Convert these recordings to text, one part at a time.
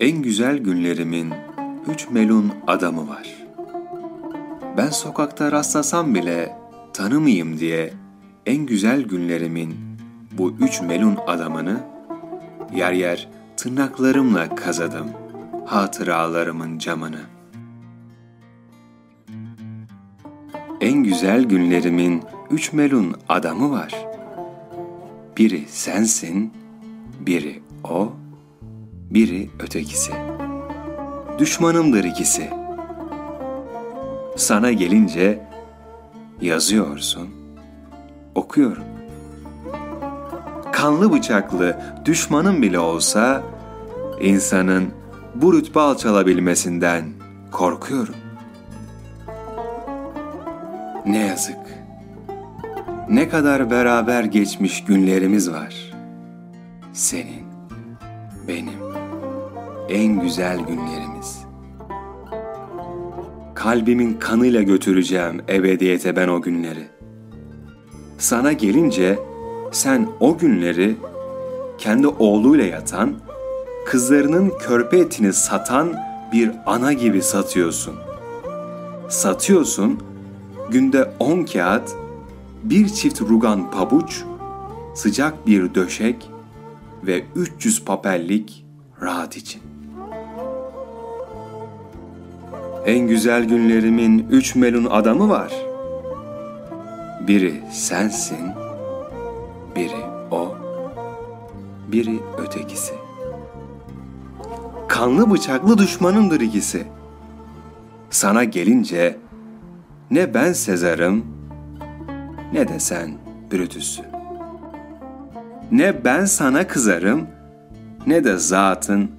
En güzel günlerimin üç melun adamı var. Ben sokakta rastlasam bile tanımayayım diye en güzel günlerimin bu üç melun adamını yer yer tırnaklarımla kazadım hatıralarımın camını. En güzel günlerimin üç melun adamı var. Biri sensin, biri o, biri ötekisi. Düşmanımdır ikisi. Sana gelince yazıyorsun, okuyorum. Kanlı bıçaklı düşmanım bile olsa insanın bu rütbe alçalabilmesinden korkuyorum. Ne yazık. Ne kadar beraber geçmiş günlerimiz var. Senin, benim, en güzel günlerimiz. Kalbimin kanıyla götüreceğim ebediyete ben o günleri. Sana gelince sen o günleri kendi oğluyla yatan, kızlarının körpe etini satan bir ana gibi satıyorsun. Satıyorsun, günde on kağıt, bir çift rugan pabuç, sıcak bir döşek ve 300 papellik rahat için. En güzel günlerimin üç melun adamı var. Biri sensin, biri o, biri ötekisi. Kanlı bıçaklı düşmanımdır ikisi. Sana gelince ne ben Sezar'ım ne de sen Brutus'sun. Ne ben sana kızarım ne de zatın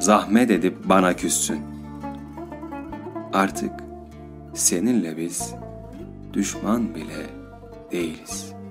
zahmet edip bana küssün. Artık seninle biz düşman bile değiliz.''